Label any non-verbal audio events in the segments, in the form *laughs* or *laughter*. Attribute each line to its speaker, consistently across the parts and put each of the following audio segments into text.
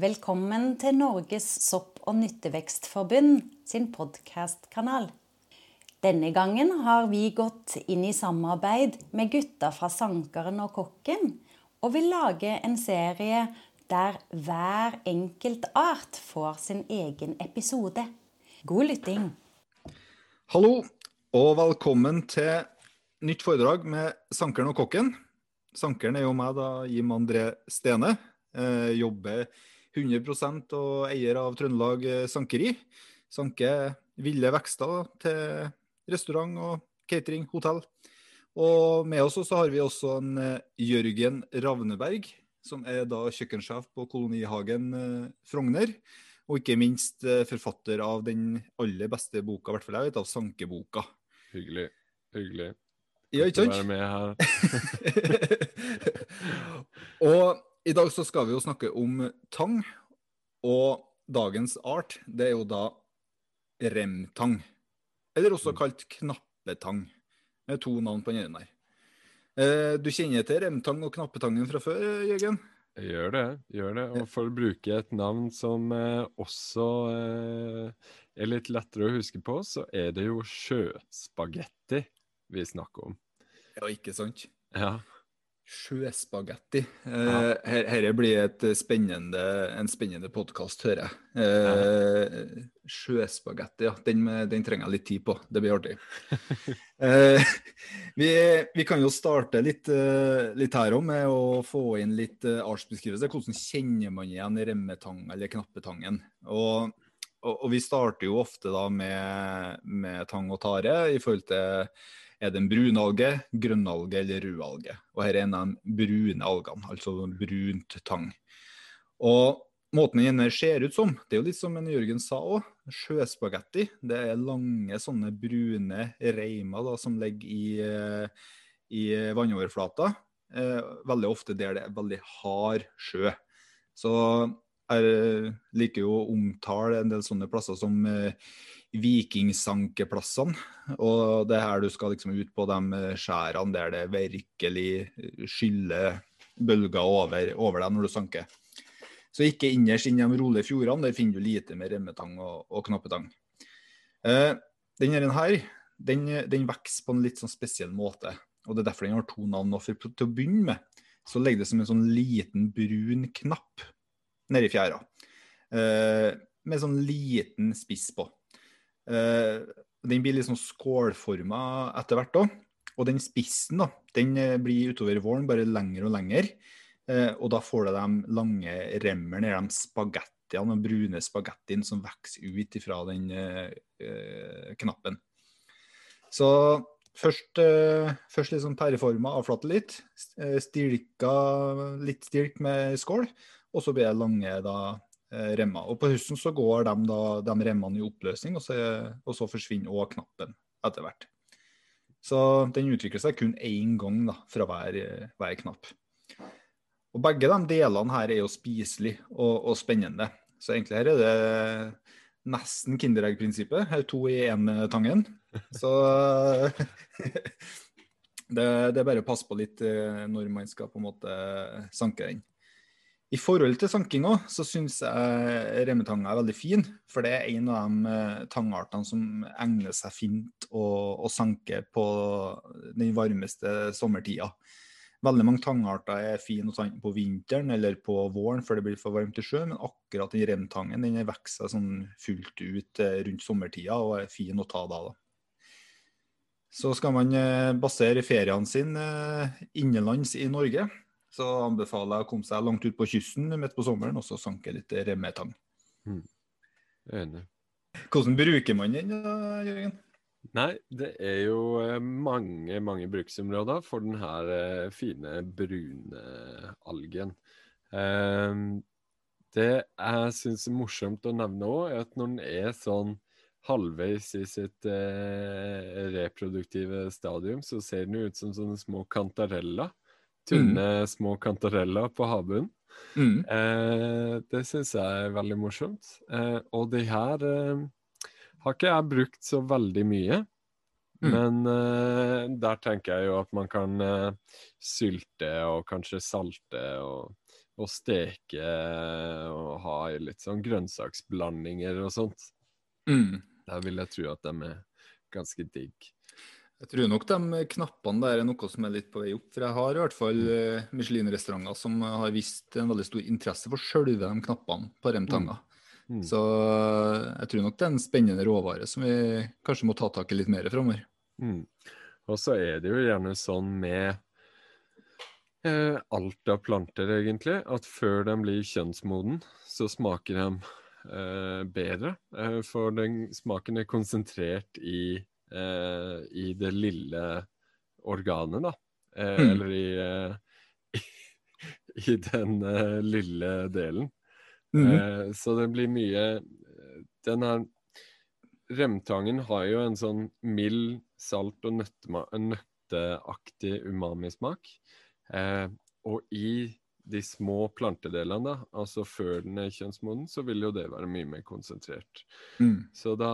Speaker 1: Velkommen til Norges sopp- og nyttevekstforbund sin podkastkanal. Denne gangen har vi gått inn i samarbeid med gutta fra Sankeren og Kokken, og vil lage en serie der hver enkelt art får sin egen episode. God lytting.
Speaker 2: Hallo, og velkommen til nytt foredrag med Sankeren og Kokken. Sankeren er jo meg, da, Jim André Stene. Eh, jobber 100% og eier av Trøndelag eh, Sankeri. Sanker ville vekster til restaurant og catering, hotell. Og med oss så har vi også en eh, Jørgen Ravneberg, som er da kjøkkensjef på Kolonihagen Frogner. Og ikke minst forfatter av den aller beste boka, i hvert fall jeg vet, av Sankeboka.
Speaker 3: Hyggelig. Hyggelig.
Speaker 2: Ja, ikke sant?
Speaker 3: Være med her. *laughs* *laughs*
Speaker 2: og i dag så skal vi jo snakke om tang. Og dagens art, det er jo da remtang. Eller også kalt knappetang. Med to navn på den ene der. Eh, du kjenner til remtang og knappetangen fra før, Jørgen?
Speaker 3: Jeg gjør det. gjør det. Og for å bruke et navn som eh, også eh, er litt lettere å huske på, så er det jo sjøspagetti vi snakker om.
Speaker 2: Ja, ikke sant?
Speaker 3: Ja.
Speaker 2: Sjøspagetti. Eh, her, her blir et spennende, en spennende podkast, hører jeg. Eh, sjøspagetti, ja. Den, den, trenger jeg litt tid på. Det blir artig. *laughs* eh, vi, vi, kan jo starte litt, eh, litt her òg med å få inn litt uh, artsbeskrivelse. Hvordan kjenner man igjen remmetang eller knappetangen? Og, og, og, vi starter jo ofte da med, med tang og tare i forhold til er det en brunalge, grønnalge eller rødalge. Og her er en av de brune algene, altså brunt tang. Og måten den ser ut som, det er jo litt som en Jørgen sa òg, sjøspagetti. Det er lange sånne brune reimer da, som ligger i, eh, i vannoverflata. Eh, veldig ofte der det er veldig hard sjø. Så jeg liker jo å omtale en del sånne plasser som eh, vikingsankeplassene. Og det er her du skal liksom ut på de skjærene der det virkelig skyller bølger over, over deg når du sanker. Så ikke innerst inn i de rolige fjordene, der finner du lite med remmetang og, og knappetang. Eh, denne her den, den vokser på en litt sånn spesiell måte. og Det er derfor den har to navn. For til å begynne med så ligger det som en sånn liten brun knapp nedi fjæra. Eh, med sånn liten spiss på. Uh, den blir litt sånn skålforma etter hvert òg. Og den spissen da, den eh, blir utover våren bare lengre og lengre. Uh, og da får du de lange remmene, de spagettiene, de brune spagettiene som vokser ut fra den uh, knappen. Så først, først litt sånn pæreforma, avflate litt. Stilka litt stilk med skål. Og så blir det lange da Eh, remmer. Og På høsten så går de, da, de remmene i oppløsning, og så, og så forsvinner òg knappen etter hvert. Så den utvikler seg kun én gang da, fra hver, hver, knapp. Og Begge de delene her er jo spiselige og, og, spennende. Så egentlig her er det nesten Kinderegg-prinsippet. Her er to i én-tangen. Så *laughs* det, det, er bare å passe på litt eh, når man skal på en måte sanke den. I forhold til sankinga så syns jeg remmetanga er veldig fin. For det er en av de eh, tangartene som egner seg fint å, å sanke på den varmeste sommertida. Veldig mange tangarter er fine å sanke på vinteren eller på våren før det blir for varmt i sjø, men akkurat den remtangen den vokser sånn fullt ut eh, rundt sommertida og er fin å ta da. da. Så skal man eh, basere feriene sine innenlands i Norge, så anbefaler jeg å komme seg langt ut på kysten midt på sommeren og så sanke litt remmetang.
Speaker 3: Mm. Enig.
Speaker 2: Hvordan bruker man den, Jørgen?
Speaker 3: Nei, det er jo eh, mange mange bruksområder for denne eh, fine, brune algen. Ehm, det jeg syns er morsomt å nevne òg, er at når den er sånn halvveis i sitt eh, reproduktive stadium, så ser den ut som sånne små kantareller. Tynne, mm. små kantareller på havbunnen. Mm. Eh, det syns jeg er veldig morsomt. Eh, og de her eh, har ikke jeg brukt så veldig mye. Mm. Men eh, der tenker jeg jo at man kan eh, sylte og kanskje salte og, og steke og ha i litt sånn grønnsaksblandinger og sånt.
Speaker 2: Mm.
Speaker 3: Der vil jeg tro at de er ganske digg.
Speaker 2: Jeg tror nok de knappene der er noe som er litt på vei opp. For jeg har i hvert fall eh, Michelin-restauranter som har vist en veldig stor interesse for sjølve de knappene på remtanga.
Speaker 3: Mm.
Speaker 2: Så eh, jeg tror nok det er en spennende råvare som vi kanskje må ta tak i litt mer framover.
Speaker 3: Mm. Og så er det jo gjerne sånn med eh, alt av planter, egentlig, at før de blir kjønnsmoden, så smaker de eh, bedre. Eh, for den smaken er konsentrert i, eh, i det lille organet, da. Eh,
Speaker 2: Mm.
Speaker 3: Eller i, eh, *laughs* i den eh, lille delen.
Speaker 2: Mm.
Speaker 3: Eh, så det blir mye Den her Remtangen har jo en sånn mild, salt og nøtteaktig umamismak. Eh, og i de små plantedelene, da, altså før den er kjønnsmoden, så vil jo det være mye mer konsentrert.
Speaker 2: Mm.
Speaker 3: Så da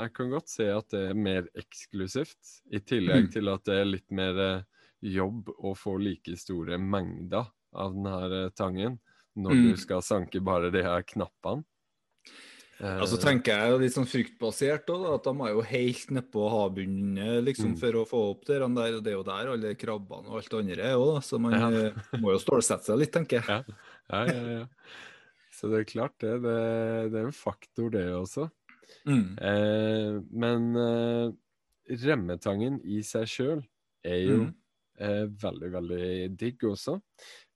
Speaker 3: Jeg kan godt se at det er mer eksklusivt, i tillegg
Speaker 2: Mm.
Speaker 3: til at det er litt mer eh, jobb å få like store mengder av denne eh, tangen når
Speaker 2: Mm.
Speaker 3: du skal sanke bare de her knappene. Eh,
Speaker 2: Ja, så tenker jeg litt sånn fryktbasert også, at de er jo helt nedpå havbunnen liksom,
Speaker 3: Mm.
Speaker 2: for å få opp det der. og Det er jo der alle krabbene og alt det andre er òg, så man
Speaker 3: Ja.
Speaker 2: eh, må jo stålsette seg litt, tenker jeg.
Speaker 3: Ja. Ja, ja, ja. Så det er klart det. Det, det er en faktor, det også.
Speaker 2: Mm.
Speaker 3: Eh, men eh, remmetangen i seg sjøl er jo
Speaker 2: Mm.
Speaker 3: Eh, veldig, veldig digg også.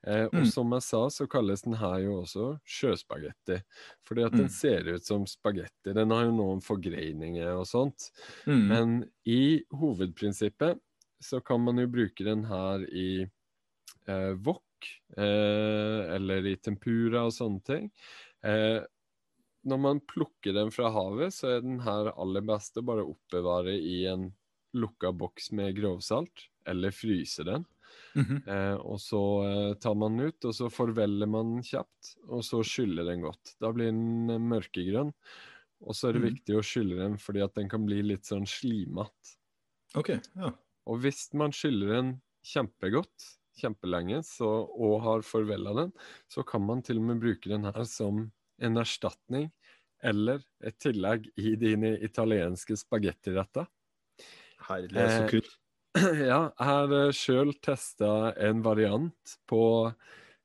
Speaker 3: Eh, og
Speaker 2: Mm.
Speaker 3: som jeg sa, så kalles den her jo også sjøspagetti. Fordi at
Speaker 2: Mm.
Speaker 3: den ser ut som spagetti. Den har jo noen forgreininger og sånt.
Speaker 2: Mm.
Speaker 3: Men i hovedprinsippet så kan man jo bruke den her i eh, wok, eh, eller i tempura og sånne ting. Eh, når man plukker den fra havet, så er den her aller beste å bare oppbevare i en lukka boks med grovsalt, eller fryse den.
Speaker 2: Mhm.
Speaker 3: Eh, og så eh, tar man den ut, og så forveller man kjapt, og så skyller den godt. Da blir den eh, mørkegrønn. Og så er det
Speaker 2: Mhm.
Speaker 3: viktig å skylle den fordi at den kan bli litt sånn slimete.
Speaker 2: Okay, Ja.
Speaker 3: Og hvis man skyller den kjempegodt, kjempelenge, så, og har forvella den, så kan man til og med bruke den her som en erstatning eller et tillegg i dine italienske spagettiretter.
Speaker 2: Herlig, så
Speaker 3: Eh,
Speaker 2: kult. *clears throat*
Speaker 3: Ja, jeg har sjøl testa en variant på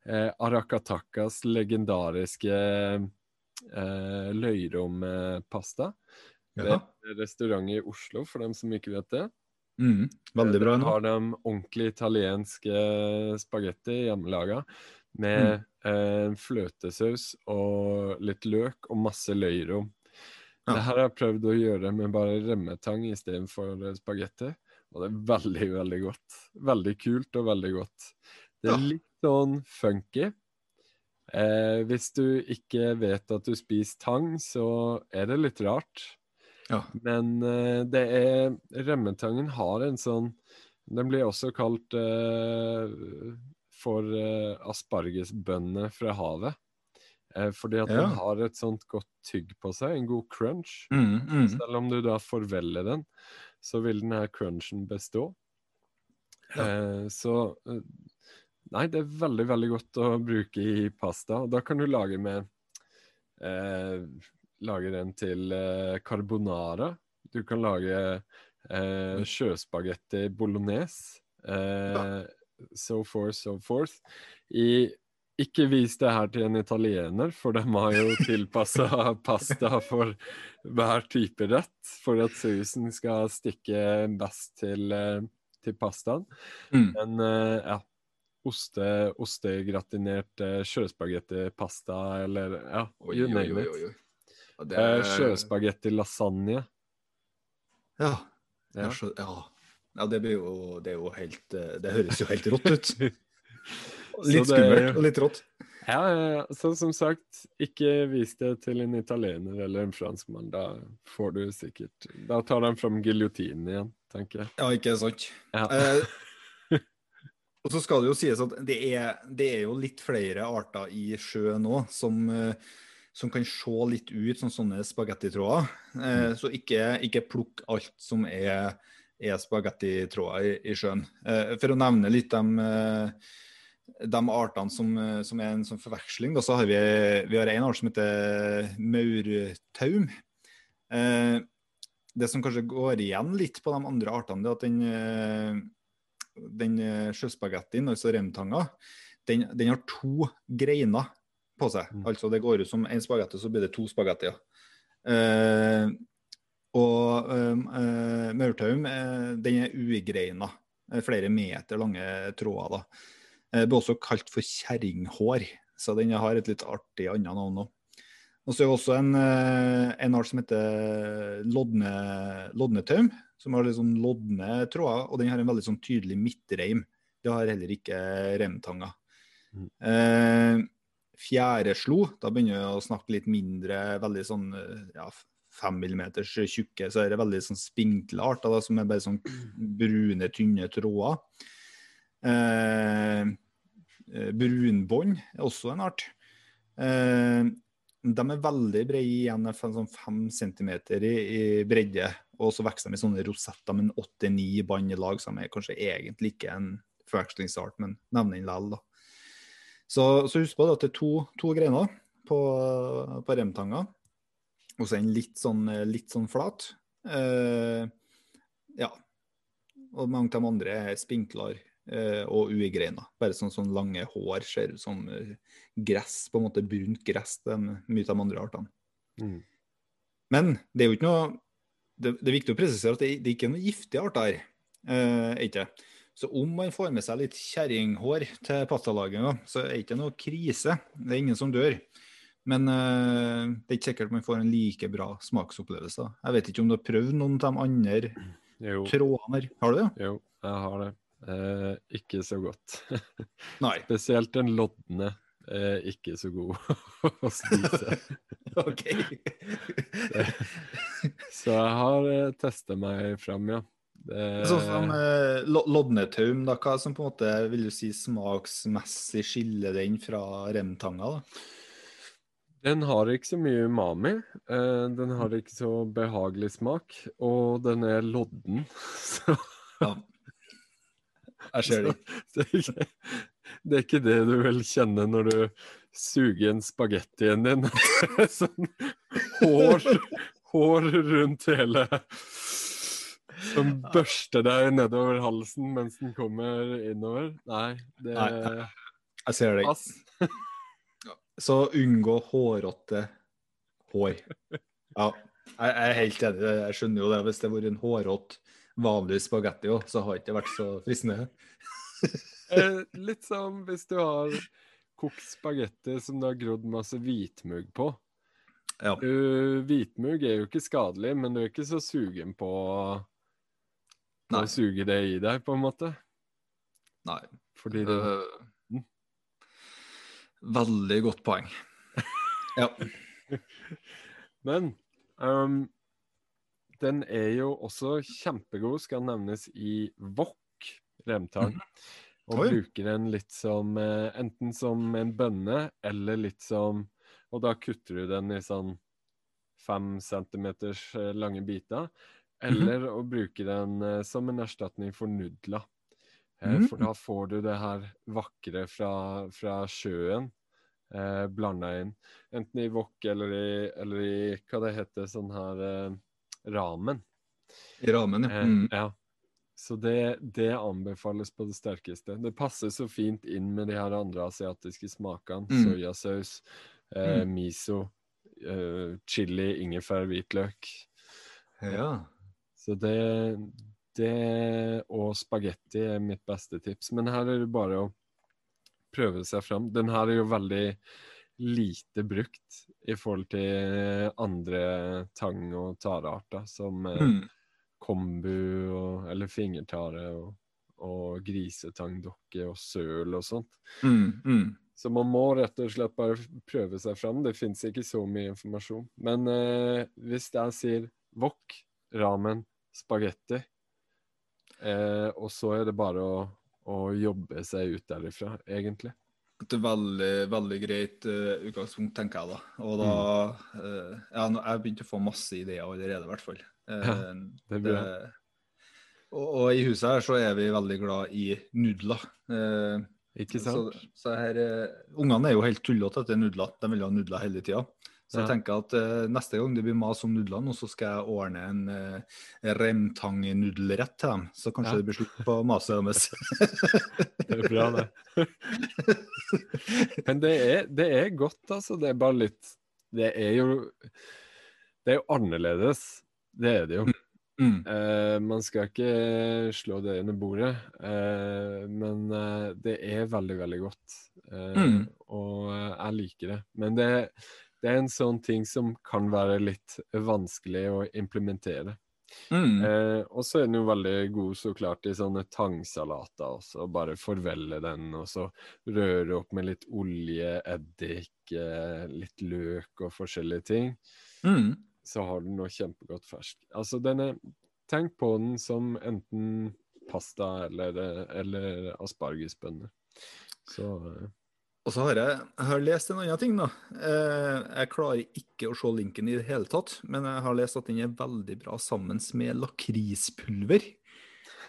Speaker 3: eh, Arakatakas legendariske eh, løyrompasta. Det er en restaurant i Oslo, for dem som ikke vet det.
Speaker 2: Mm. Veldig bra
Speaker 3: Der har de ordentlig italienske spagetti hjemmelaga. Med eh, fløtesaus og litt løk og masse løyrom.
Speaker 2: Ja.
Speaker 3: Det her har jeg prøvd å gjøre med bare remmetang istedenfor spagetti. Og det er veldig, veldig godt. Veldig kult og veldig godt. Det er
Speaker 2: Ja.
Speaker 3: litt sånn funky. Eh, hvis du ikke vet at du spiser tang, så er det litt rart.
Speaker 2: Ja.
Speaker 3: Men eh, det er Remmetangen har en sånn Den blir også kalt eh, for eh, aspargesbønner fra havet. Eh, fordi at
Speaker 2: Ja.
Speaker 3: den har et sånt godt tygg på seg, en god crunch.
Speaker 2: Mm, mm.
Speaker 3: Selv om du da forveller den, så vil den her crunchen bestå.
Speaker 2: Ja.
Speaker 3: Eh, så eh, Nei, det er veldig, veldig godt å bruke i pasta. Da kan du lage med eh, Lage den til eh, carbonara. Du kan lage eh, sjøspagetti bolognese. Eh, so forth, so forth. I ikke vis det her til en italiener, for de har jo tilpassa *laughs* pasta for hver type rett, for at sausen skal stikke best til, eh, til pastaen.
Speaker 2: Mm.
Speaker 3: Men eh, ja, oste, ostegratinert sjøspagettipasta eller ja, you name it. Eh,
Speaker 2: er-
Speaker 3: Sjøspagetti lasagne.
Speaker 2: Ja.
Speaker 3: Ja.
Speaker 2: Ja. ja det, blir jo, det er jo helt Det høres jo helt rått ut. *laughs* Litt skummelt og litt rått.
Speaker 3: Ja, ja, så som sagt, ikke vis det til en italiener eller en franskmann. Da får du sikkert Da tar de fram giljotinen igjen, tenker jeg.
Speaker 2: Ja, ikke sant.
Speaker 3: Ja.
Speaker 2: Eh, og så skal det jo sies at det er, det er jo litt flere arter i sjøen nå som, eh, som kan se litt ut som sånne spagettitråder. Eh, så ikke, ikke plukk alt som er, er spagettitråder i, i sjøen. Eh, for å nevne litt de, eh, de artene som, som, er en sånn forveksling, da, så har vi, vi har en art som heter maurtaum. Eh, det som kanskje går igjen litt på de andre artene, det er at den, eh, den sjøspagettien, altså remtanga, den, den, har to greiner på seg. Mm. Altså det går ut som én spagetti, så blir det to spagettier. Eh, og eh, maurtaum, eh, den er ugreina. Flere meter lange tråder. da. Det ble også kalt for kjerringhår, så den har et litt artig annet navn òg. Og så er det også en, en, art som heter lodne, lodnetaum, som har litt sånn lodne tråder, og den har en veldig sånn tydelig midtreim. Det har heller ikke remtanger. Mm. Eh, fjæreslo, da begynner vi å snakke litt mindre, veldig sånn ja, fem millimeters tjukke, så er det veldig sånn spinkle arter som er bare sånn brune, tynne tråder. Eh, eh brunbånd er også en art. Eh, de er veldig brede igjen, sånn fem centimeter i, i bredde. Og så vokser de i sånne rosetter med åtte-ni bånd i lag, som er kanskje egentlig ikke en forvekslingsart, men nevner den likevel. Så, så, husk på at det er to, to greiner på, på remtanga. Og så er den litt sånn, litt sånn flat. Eh, ja. Og mange av de andre er spinklere og uigreina. Bare sånn, sånn lange hår ser ut som eh, gress, på en måte brunt gress, til mye av de andre artene. Mm. Men det er jo ikke noe det, det, er viktig å presisere at det, det ikke er noen giftige arter her. Eh, ikke. Så om man får med seg litt kjerringhår til pastalaginga, så er det ikke noe krise. Det er ingen som dør. Men eh, det er ikke sikkert man får en like bra smaksopplevelse. Jeg vet ikke om du har prøvd noen av de andre jo. trådene her. Har du det?
Speaker 3: Jo, jeg har det. Eh, ikke så godt. *laughs*
Speaker 2: Nei.
Speaker 3: Spesielt den lodne. Eh, ikke så god *laughs* å spise. *laughs*
Speaker 2: ok.
Speaker 3: så jeg har eh, testa meg fram, ja.
Speaker 2: Det... Sånn som eh, lodnetaum, da, hva som på en måte vil du si smaksmessig skiller den fra remtanga? da?
Speaker 3: Den har ikke så mye umami. Eh, den har ikke så behagelig smak, og den er lodden. Så...
Speaker 2: Ja. Jeg ser det. *laughs*
Speaker 3: Så, det, er ikke, det er ikke det du vil kjenne når du suger en spagettien din. *laughs* sånn hår, hår rundt hele som børster deg nedover halsen mens den kommer innover? Nei, det
Speaker 2: Nei, Jeg ser det. Pass. *laughs* Så unngå hårrotte hår. Ja, jeg er helt enig. Jeg skjønner jo det. Hvis det har vært en hårete, vanlig spagetti òg, så har det ikke vært så fristende. *laughs*
Speaker 3: eh, litt som hvis du har kokt spagetti som det har grodd masse hvitmugg på. Ja. Uh, hvitmugg er jo ikke skadelig, men du er ikke så sugen på Nei. å suge det i deg, på en måte?
Speaker 2: Nei.
Speaker 3: Fordi det uh,
Speaker 2: Veldig godt poeng. ja. *laughs*
Speaker 3: Men um, den er jo også kjempegod, skal nevnes i wok, remtang. Mm. Og Oi. bruker den litt som uh, enten som en bønne eller litt som Og da kutter du den i sånn fem centimeters uh, lange biter. Mhm. Eller å bruke den eh, som en erstatning for nudler. Eh, mm. For da får du det her vakre fra, fra sjøen eh, blanda inn. Enten i wok eller i, eller i hva det heter, sånn her eh, ramen.
Speaker 2: I ramen,
Speaker 3: ja. Mm. ja. Så det, det, anbefales på det sterkeste. Det passer så fint inn med de her andre asiatiske smakene. Mm. Soyasaus, eh, mm. miso, eh, chili, ingefær, hvitløk.
Speaker 2: Ja.
Speaker 3: Så det, det og spagetti er mitt beste tips. Men her er det bare å prøve seg fram. Den her er jo veldig lite brukt i forhold til andre tang- og tarearter, som eh, mm. kombu og, eller fingertare og, og grisetangdokke og søl og sånt.
Speaker 2: Mm, mm.
Speaker 3: Så man må rett og slett bare prøve seg fram. Det fins ikke så mye informasjon. Men eh, hvis jeg sier wok, ramen, spagetti. Eh, og så er det bare å, å, jobbe seg ut derifra, egentlig.
Speaker 2: Det er veldig, veldig greit uh, utgangspunkt, tenker jeg da. Og da uh, ja, Jeg begynte å få masse ideer allerede, i hvert fall. Uh, ja, det blir det. Og, og, i huset her så er vi veldig glad i nudler.
Speaker 3: Ikke sant?
Speaker 2: så her, eh, Ungene er jo helt tullete etter nudler. De vil ha nudler hele tida. Så jeg
Speaker 3: Ja.
Speaker 2: tenker at uh, neste gang det blir mas om nudlene, så skal jeg ordne en uh, remtangnudelrett til dem. Så kanskje
Speaker 3: Ja.
Speaker 2: det blir slutt på maset deres. *laughs*
Speaker 3: Det er bra, det. *laughs* Men det er, det er godt, altså. Det er bare litt Det er jo Det er jo annerledes. Det er det jo.
Speaker 2: mm.
Speaker 3: Uh, man skal ikke slå det under bordet, uh, men det er veldig, veldig godt.
Speaker 2: Mm.
Speaker 3: Og jeg liker det. Men det, det er en sånn ting som kan være litt vanskelig å implementere.
Speaker 2: Mm.
Speaker 3: Eh, og så er den jo veldig god så klart i sånne tangsalater også. Bare forvelle den, og så røre opp med litt olje, eddik, eh, litt løk og forskjellige ting.
Speaker 2: Mm.
Speaker 3: Så har den noe kjempegodt fersk. Altså den er Tenk på den som enten pasta eller, eller aspargesbønner. Så eh,
Speaker 2: Og så har jeg, jeg har lest en annen ting, da. Eh, jeg klarer ikke å se linken i det hele tatt, men jeg har lest at den er veldig bra sammen med lakrispulver,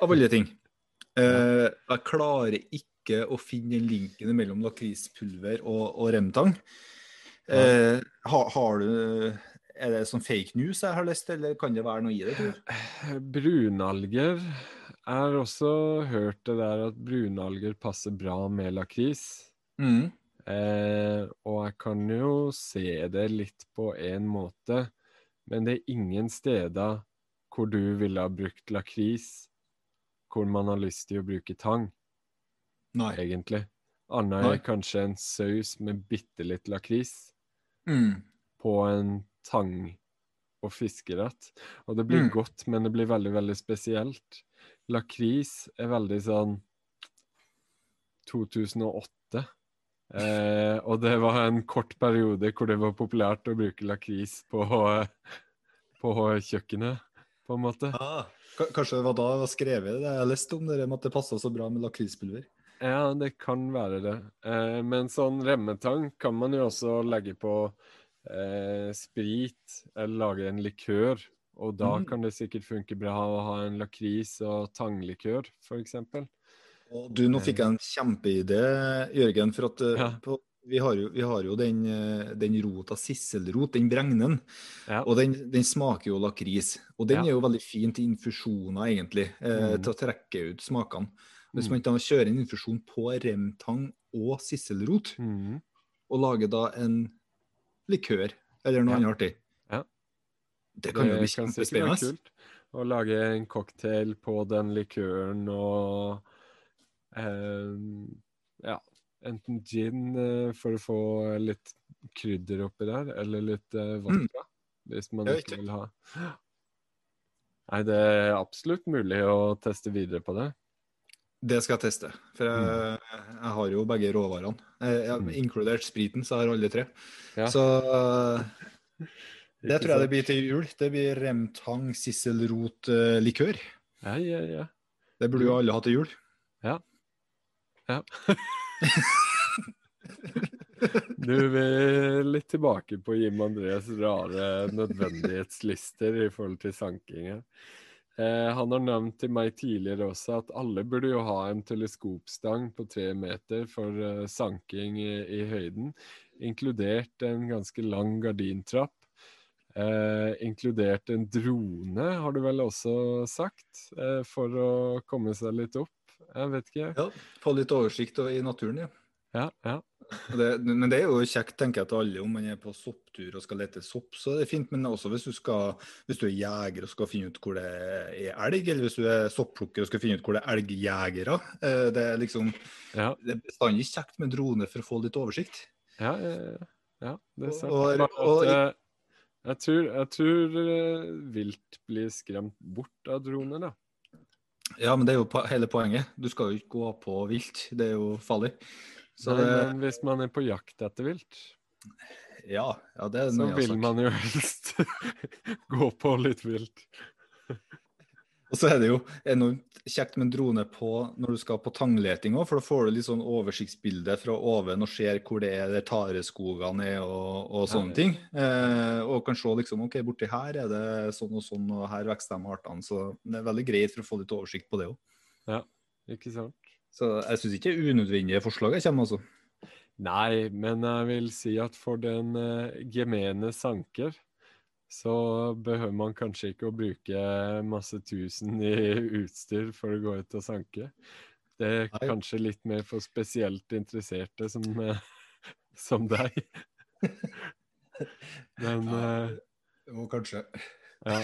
Speaker 2: av alle ting. Eh, jeg klarer ikke å finne den linken mellom lakrispulver og, og remtang. Eh, ha, har du Er det sånn fake news jeg har lest, eller kan det være noe i det?
Speaker 3: brunalger er også hørt det der at brunalger passer bra med lakris.
Speaker 2: Mm.
Speaker 3: Eh, og jeg kan jo se det litt på en måte, men det er ingen steder hvor du ville ha brukt lakris, hvor man har lyst til å bruke tang,
Speaker 2: Nei.
Speaker 3: egentlig.
Speaker 2: Nei.
Speaker 3: er kanskje en saus med bitte litt lakris
Speaker 2: Mm.
Speaker 3: på en tang- og fiskerett. Og det blir
Speaker 2: Mm.
Speaker 3: godt, men det blir veldig, veldig spesielt. Lakris er veldig sånn 2008. Eh, og det var en kort periode hvor det var populært å bruke lakris på, på kjøkkenet, på en måte.
Speaker 2: Ah, kanskje det var da det var skrevet det jeg leste om det, at det passa så bra med lakrispulver.
Speaker 3: Ja, det kan være det. Eh, men sånn remmetang kan man jo også legge på eh, sprit, eller lage en likør. Og da
Speaker 2: Mm.
Speaker 3: kan det sikkert funke bra å ha en lakris og tanglikør, f.eks.
Speaker 2: Og du, nå fikk jeg en kjempeidé, Jørgen. For at eh,
Speaker 3: Ja.
Speaker 2: på, vi, har jo, vi har jo den, eh, den rota sisselrot, den bregnen.
Speaker 3: Ja.
Speaker 2: Og den, den smaker jo lakris. Og den
Speaker 3: Ja.
Speaker 2: er jo veldig fin til infusjoner, egentlig. Eh,
Speaker 3: Mm.
Speaker 2: Til å trekke ut smakene. Hvis
Speaker 3: Mm.
Speaker 2: man da kjører en infusjon på remtang og sisselrot,
Speaker 3: mm.
Speaker 2: og lager da en likør eller noe annet artig
Speaker 3: Ja.
Speaker 2: Det kan jo bli kjempespennende.
Speaker 3: Å lage en cocktail på den likøren og Ja, enten gin eh, for å få litt krydder oppi der, eller litt eh, vodka. Hvis man ikke vil ha *gasps* Nei, det er absolutt mulig å teste videre på det.
Speaker 2: Det skal jeg teste. For jeg, jeg har jo begge råvarene. Jeg, jeg,
Speaker 3: Mm.
Speaker 2: Inkludert spriten, så jeg har alle tre.
Speaker 3: Ja.
Speaker 2: Så eh, *laughs* det tror jeg det blir til jul. Det blir remtang sisselrot-likør.
Speaker 3: Ja, ja, ja.
Speaker 2: Det burde jo alle ha til jul.
Speaker 3: Ja. *laughs* Du, vil litt tilbake på Jim Andres rare nødvendighetslister i forhold til sanking. Eh, han har nevnt til meg tidligere også at alle burde jo ha en teleskopstang på tre meter for eh, sanking i, i høyden, inkludert en ganske lang gardintrapp. Eh, inkludert en drone, har du vel også sagt, eh, for å komme seg litt opp. Jeg vet ikke.
Speaker 2: Ja, Få litt oversikt i naturen, ja.
Speaker 3: Ja, ja.
Speaker 2: Det, men det er jo kjekt, tenker jeg, til alle. Om man er på sopptur og skal lete sopp, så er det fint. Men også hvis du, skal, hvis du er jeger og skal finne ut hvor det er elg, eller hvis du er sopplukker og skal finne ut hvor det er elgjegere. Eh, Det er liksom
Speaker 3: ja.
Speaker 2: det er bestandig kjekt med drone for å få litt oversikt.
Speaker 3: Ja, ja, ja. ja det er sant.
Speaker 2: Og-
Speaker 3: og,
Speaker 2: og-
Speaker 3: eh, jeg tror, jeg tror eh, vilt blir skremt bort av droner, da.
Speaker 2: Ja, men det er jo hele poenget. Du skal jo ikke gå på vilt. Det er jo farlig. Så
Speaker 3: Nei,
Speaker 2: det,
Speaker 3: men hvis man er på jakt etter vilt,
Speaker 2: ja, ja, det er
Speaker 3: så vil man jo helst *laughs* gå på litt vilt.
Speaker 2: Og så er det jo enormt kjekt med drone på når du skal på tangleting òg, for da får du litt sånn oversiktsbilde fra oven og ser hvor det er der tareskogene er og, og sånne
Speaker 3: Ja, ja.
Speaker 2: ting. Eh, og kan se liksom OK, borti her er det sånn og sånn, og her vokser de artene. Så det er veldig greit for å få litt oversikt på det òg.
Speaker 3: Ikke sant?
Speaker 2: Så jeg syns ikke unødvendige forslag kommer, altså.
Speaker 3: Nei, men jeg vil si at for den uh, gemene sanker, så behøver man kanskje ikke å bruke masse tusen i utstyr for å gå ut og sanke. Det er
Speaker 2: Nei.
Speaker 3: kanskje litt mer for spesielt interesserte som, *laughs* som deg. Men uh,
Speaker 2: Jo, kanskje.
Speaker 3: ja.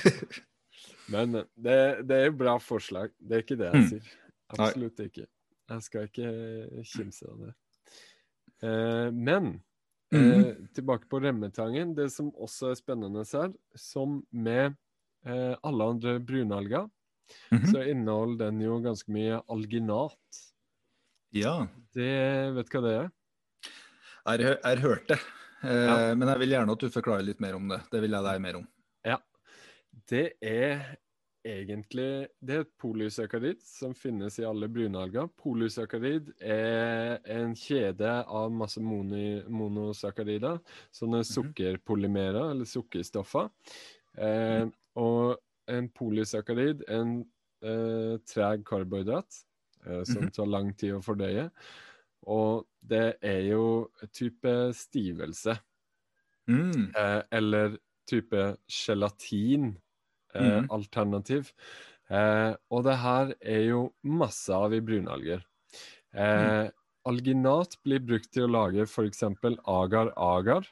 Speaker 3: Men det, det er bra forslag. Det er ikke det jeg
Speaker 2: Mm.
Speaker 3: sier. Absolutt ikke. Jeg skal ikke kimse av det. Eh, -hmm. eh, tilbake på remmetangen. Det som også er spennende her, som med eh, alle andre brunalger,
Speaker 2: Mhm.
Speaker 3: så inneholder den jo ganske mye alginat.
Speaker 2: Ja.
Speaker 3: Det Vet du hva det er?
Speaker 2: Jeg har hørt det. Eh,
Speaker 3: Ja.
Speaker 2: Men jeg vil gjerne at du forklarer litt mer om det. Det vil jeg deg mer om. Ja.
Speaker 3: Det er egentlig Det er et polysakkarid som finnes i alle brunalger. Polysakkarid er en kjede av masse moni, monosakkarider. Sånne sukkerpolymerer, eller sukkerstoffer. Eh, og en polysakkarid, en eh, treg karbohydrat, eh, som
Speaker 2: Mhm.
Speaker 3: tar lang tid å fordøye. Og det er jo type stivelse.
Speaker 2: Mm.
Speaker 3: Eh, eller type gelatin eh,
Speaker 2: Mhm.
Speaker 3: alternativ. Eh, og det her er jo masse av i brunalger. Eh, Alginat blir brukt til å lage f.eks. agar-agar.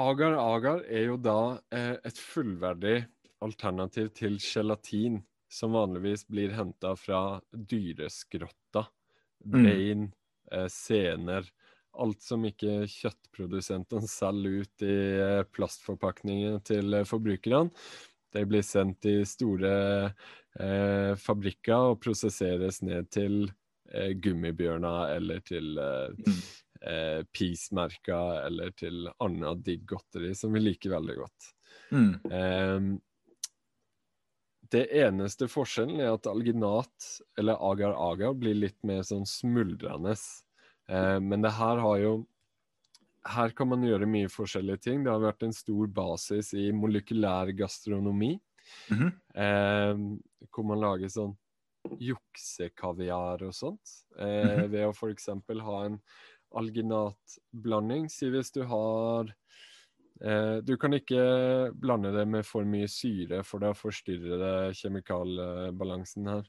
Speaker 3: Agar-agar er jo da eh, et fullverdig alternativ til gelatin, som vanligvis blir henta fra dyreskrotta.
Speaker 2: Mm.
Speaker 3: Bein, eh, sener. Alt som ikke kjøttprodusentene selger ut i plastforpakninger til forbrukerne. De blir sendt i store eh, fabrikker og prosesseres ned til eh, gummibjørner eller til eh,
Speaker 2: Mm.
Speaker 3: eh, peace-merker eller til annet digg godteri som vi liker veldig godt.
Speaker 2: Mm.
Speaker 3: Ehm, det eneste forskjellen er at alginat, eller agar-agar, blir litt mer sånn smuldrende. Eh, men det her har jo Her kan man gjøre mye forskjellige ting. Det har vært en stor basis i molekylær gastronomi,
Speaker 2: Mhm.
Speaker 3: eh, hvor man lager sånn juksekaviar og sånt. Eh,
Speaker 2: Mhm.
Speaker 3: Ved å f.eks. ha en alginatblanding. Si hvis du har eh, Du kan ikke blande det med for mye syre, for da forstyrrer det kjemikalbalansen her.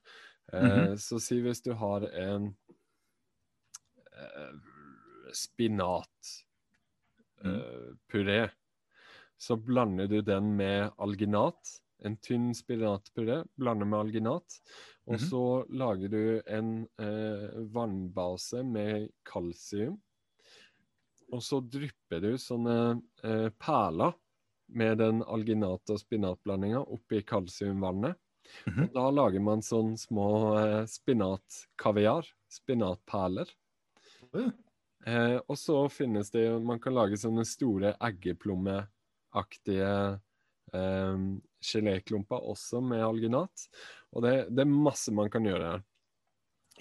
Speaker 3: Eh,
Speaker 2: -hmm.
Speaker 3: Så si hvis du har en eh, spinat
Speaker 2: Mm.
Speaker 3: eh, puré, så blander du den med alginat. En tynn spinatpuré, blander med alginat. Og
Speaker 2: Mhm.
Speaker 3: så lager du en eh, vannbase med kalsium. Og så drypper du sånne eh, perler med den alginat- og spinatblandinga oppi kalsiumvannet.
Speaker 2: Mhm.
Speaker 3: Og da lager man sånn små eh, spinatkaviar. Spinatperler.
Speaker 2: Ja.
Speaker 3: Eh, og så finnes det jo Man kan lage sånne store eggeplommeaktige eh, geléklumper også med alginat. Og det, det er masse man kan gjøre her.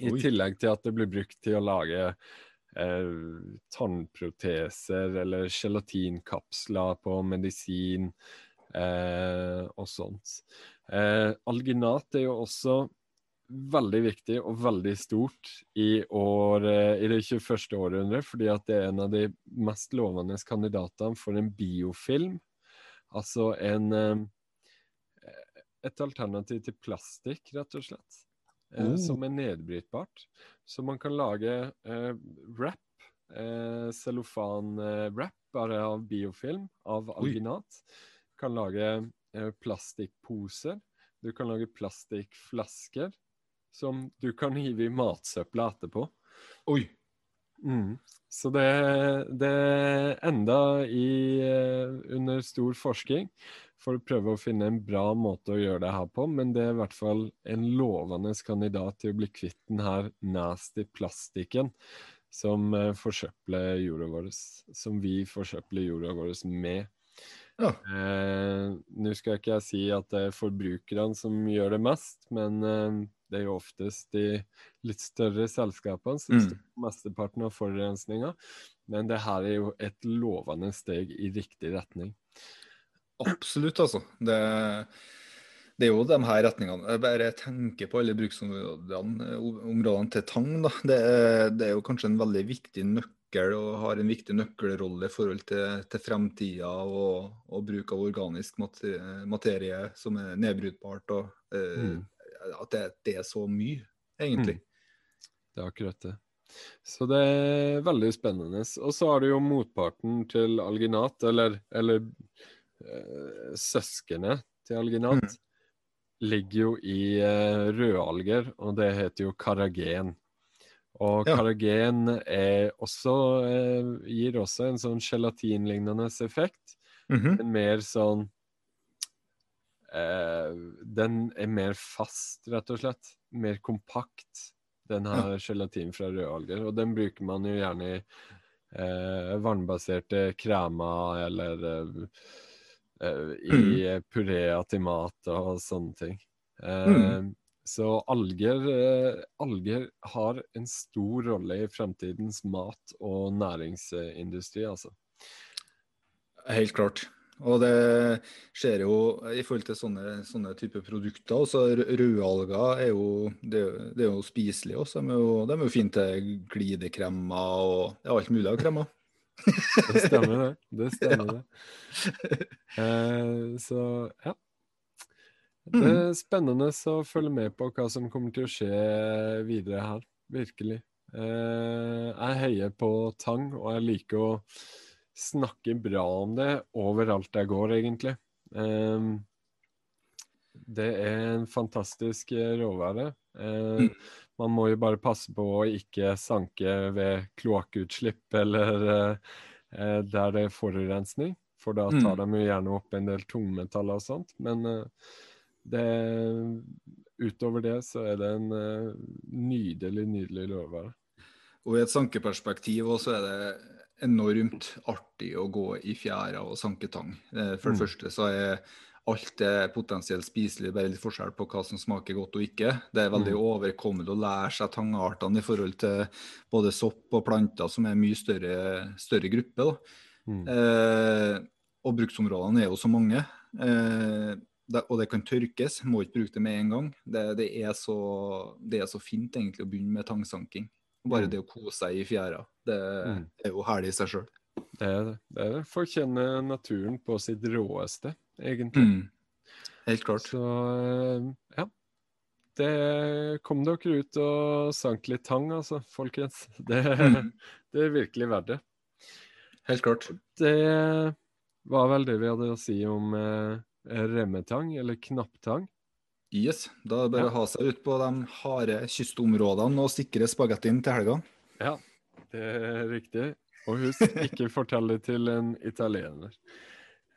Speaker 3: I
Speaker 2: Oi.
Speaker 3: tillegg til at det blir brukt til å lage eh, tannproteser eller gelatinkapsler på medisin eh, og sånt. Eh, alginat er jo også veldig viktig og veldig stort i, år, eh, i det 21. århundret, fordi at det er en av de mest lovende kandidatene for en biofilm. Altså en eh, Et alternativ til plastikk, rett og slett.
Speaker 2: Oh.
Speaker 3: Som er nedbrytbart. Så man kan lage eh, wrap, eh, cellofan-wrap, bare av biofilm, av alginat. Du Kan lage eh, plastikkposer. Du kan lage plastikkflasker som du kan hive i matsøpla etterpå.
Speaker 2: Oi.
Speaker 3: Mm. Så det, det enda i, eh, under stor forskning for å prøve å finne en bra måte å gjøre det her på, men det er i hvert fall en lovende kandidat til å bli kvitt den her nasty plastikken som eh, forsøpler jorda vår, som vi forsøpler jorda vår med.
Speaker 2: Ja.
Speaker 3: Eh, Nå skal ikke jeg si at det er forbrukerne som gjør det mest, men eh, det er jo oftest de litt større selskapene som
Speaker 2: Mm.
Speaker 3: står for mesteparten av forurensninga. Men det her er jo et lovende steg i riktig retning.
Speaker 2: Absolutt, altså. Det, det er jo de her retningene. Jeg bare tenker på alle bruksområdene områdene til tang. Da. Det, det er jo kanskje en veldig viktig nøkkel og har en viktig nøkkelrolle i forhold til, til fremtida og, og, bruk av organisk materie, materie som er nedbrytbart. og eh, mm. At det, det, er så mye, egentlig. Mm.
Speaker 3: Det er akkurat det. Så det er veldig spennende. Og så har du jo motparten til alginat, eller, eller øh, søskenet til alginat. Mm ligger jo i uh, rødalger, og det heter jo karagen. Og ja. karagen også, uh, gir også en sånn gelatinlignende effekt. Mm -hmm. En mer sånn Den er mer fast, rett og slett. Mer kompakt, den ja. gelatin fra rødalger. Og den bruker man jo gjerne i vannbaserte kremer eller uh, i mm. puré til mat og sånne ting. Uh, mm. Så alger, uh, alger, har en stor rolle i fremtidens mat- og næringsindustri, altså.
Speaker 2: Helt klart. Og det skjer jo i forhold til sånne, sånne typer produkter. Også rødalger er jo, det, det er jo spiselige også. De er jo, de er jo fine til glidekremer og ja, alt mulig av kremer. *laughs*
Speaker 3: Det stemmer, det. Det *laughs* stemmer, det. Eh, så ja. Det er mm. spennende å følge med på hva som kommer til å skje videre her. Virkelig. Eh, jeg heier på tang, og jeg liker å snakke bra om det overalt jeg går, egentlig. Um, det er en fantastisk. Eh, mm. Man må jo bare passe på å ikke sanke ved kloakkutslipp eller uh, der det er forurensning, for da tar mm. de jo gjerne opp en del tungmetaller og sånt. Men det, utover det så er det en nydelig, nydelig råvare.
Speaker 2: Og i et sankeperspektiv også er det enormt artig å gå i fjæra og sanke tang. Eh, for det mm. første så er alt er potensielt spiselig, bare litt forskjell på hva som smaker godt og ikke. Det er veldig mm. overkommelig å lære seg tangartene i forhold til både sopp og planter, som er en mye større, større gruppe. Mm. Eh, og bruksområdene er jo så mange. Eh, det, og det kan tørkes, må ikke bruke det med en gang. Det, det, er, så, det er, så, fint egentlig å begynne med tangsanking. Bare det å kose seg i fjæra, det mm. er jo herlig i seg sjøl.
Speaker 3: Det er det. det er det. Folk kjenne naturen på sitt råeste egentlig. Mm.
Speaker 2: Helt klart.
Speaker 3: Så eh, ja. Det kom dere ut og sank litt tang, altså, folkens. *laughs* Det, mm. det er virkelig verdt det.
Speaker 2: Helt klart.
Speaker 3: Det var vel det vi hadde å si om eh, remmetang, eller knapptang.
Speaker 2: Yes. Da er det bare ja. å ha seg ut på de harde kystområdene og sikre spagettien til helga.
Speaker 3: Ja, det er riktig. Og husk, ikke fortell det til en italiener.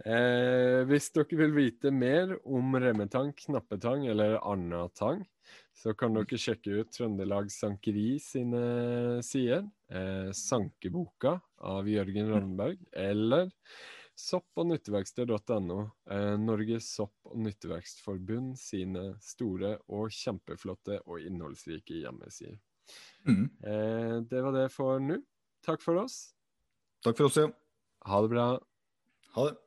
Speaker 3: Eh, hvis dere vil vite mer om remmetang, knappetang eller annatang, så kan dere sjekke ut Trøndelag Sankeri sine sider. Eh, Sankeboka av Jørgen Randberg. Eller sopp- og nytteverksted.no Eh, Norges sopp- og nytteverkstforbund sine store og kjempeflotte og innholdsrike hjemmesider. Mm. Eh, det var det for nå. Takk for oss.
Speaker 2: Takk for oss, ja.
Speaker 3: Ha det bra.
Speaker 2: Ha det.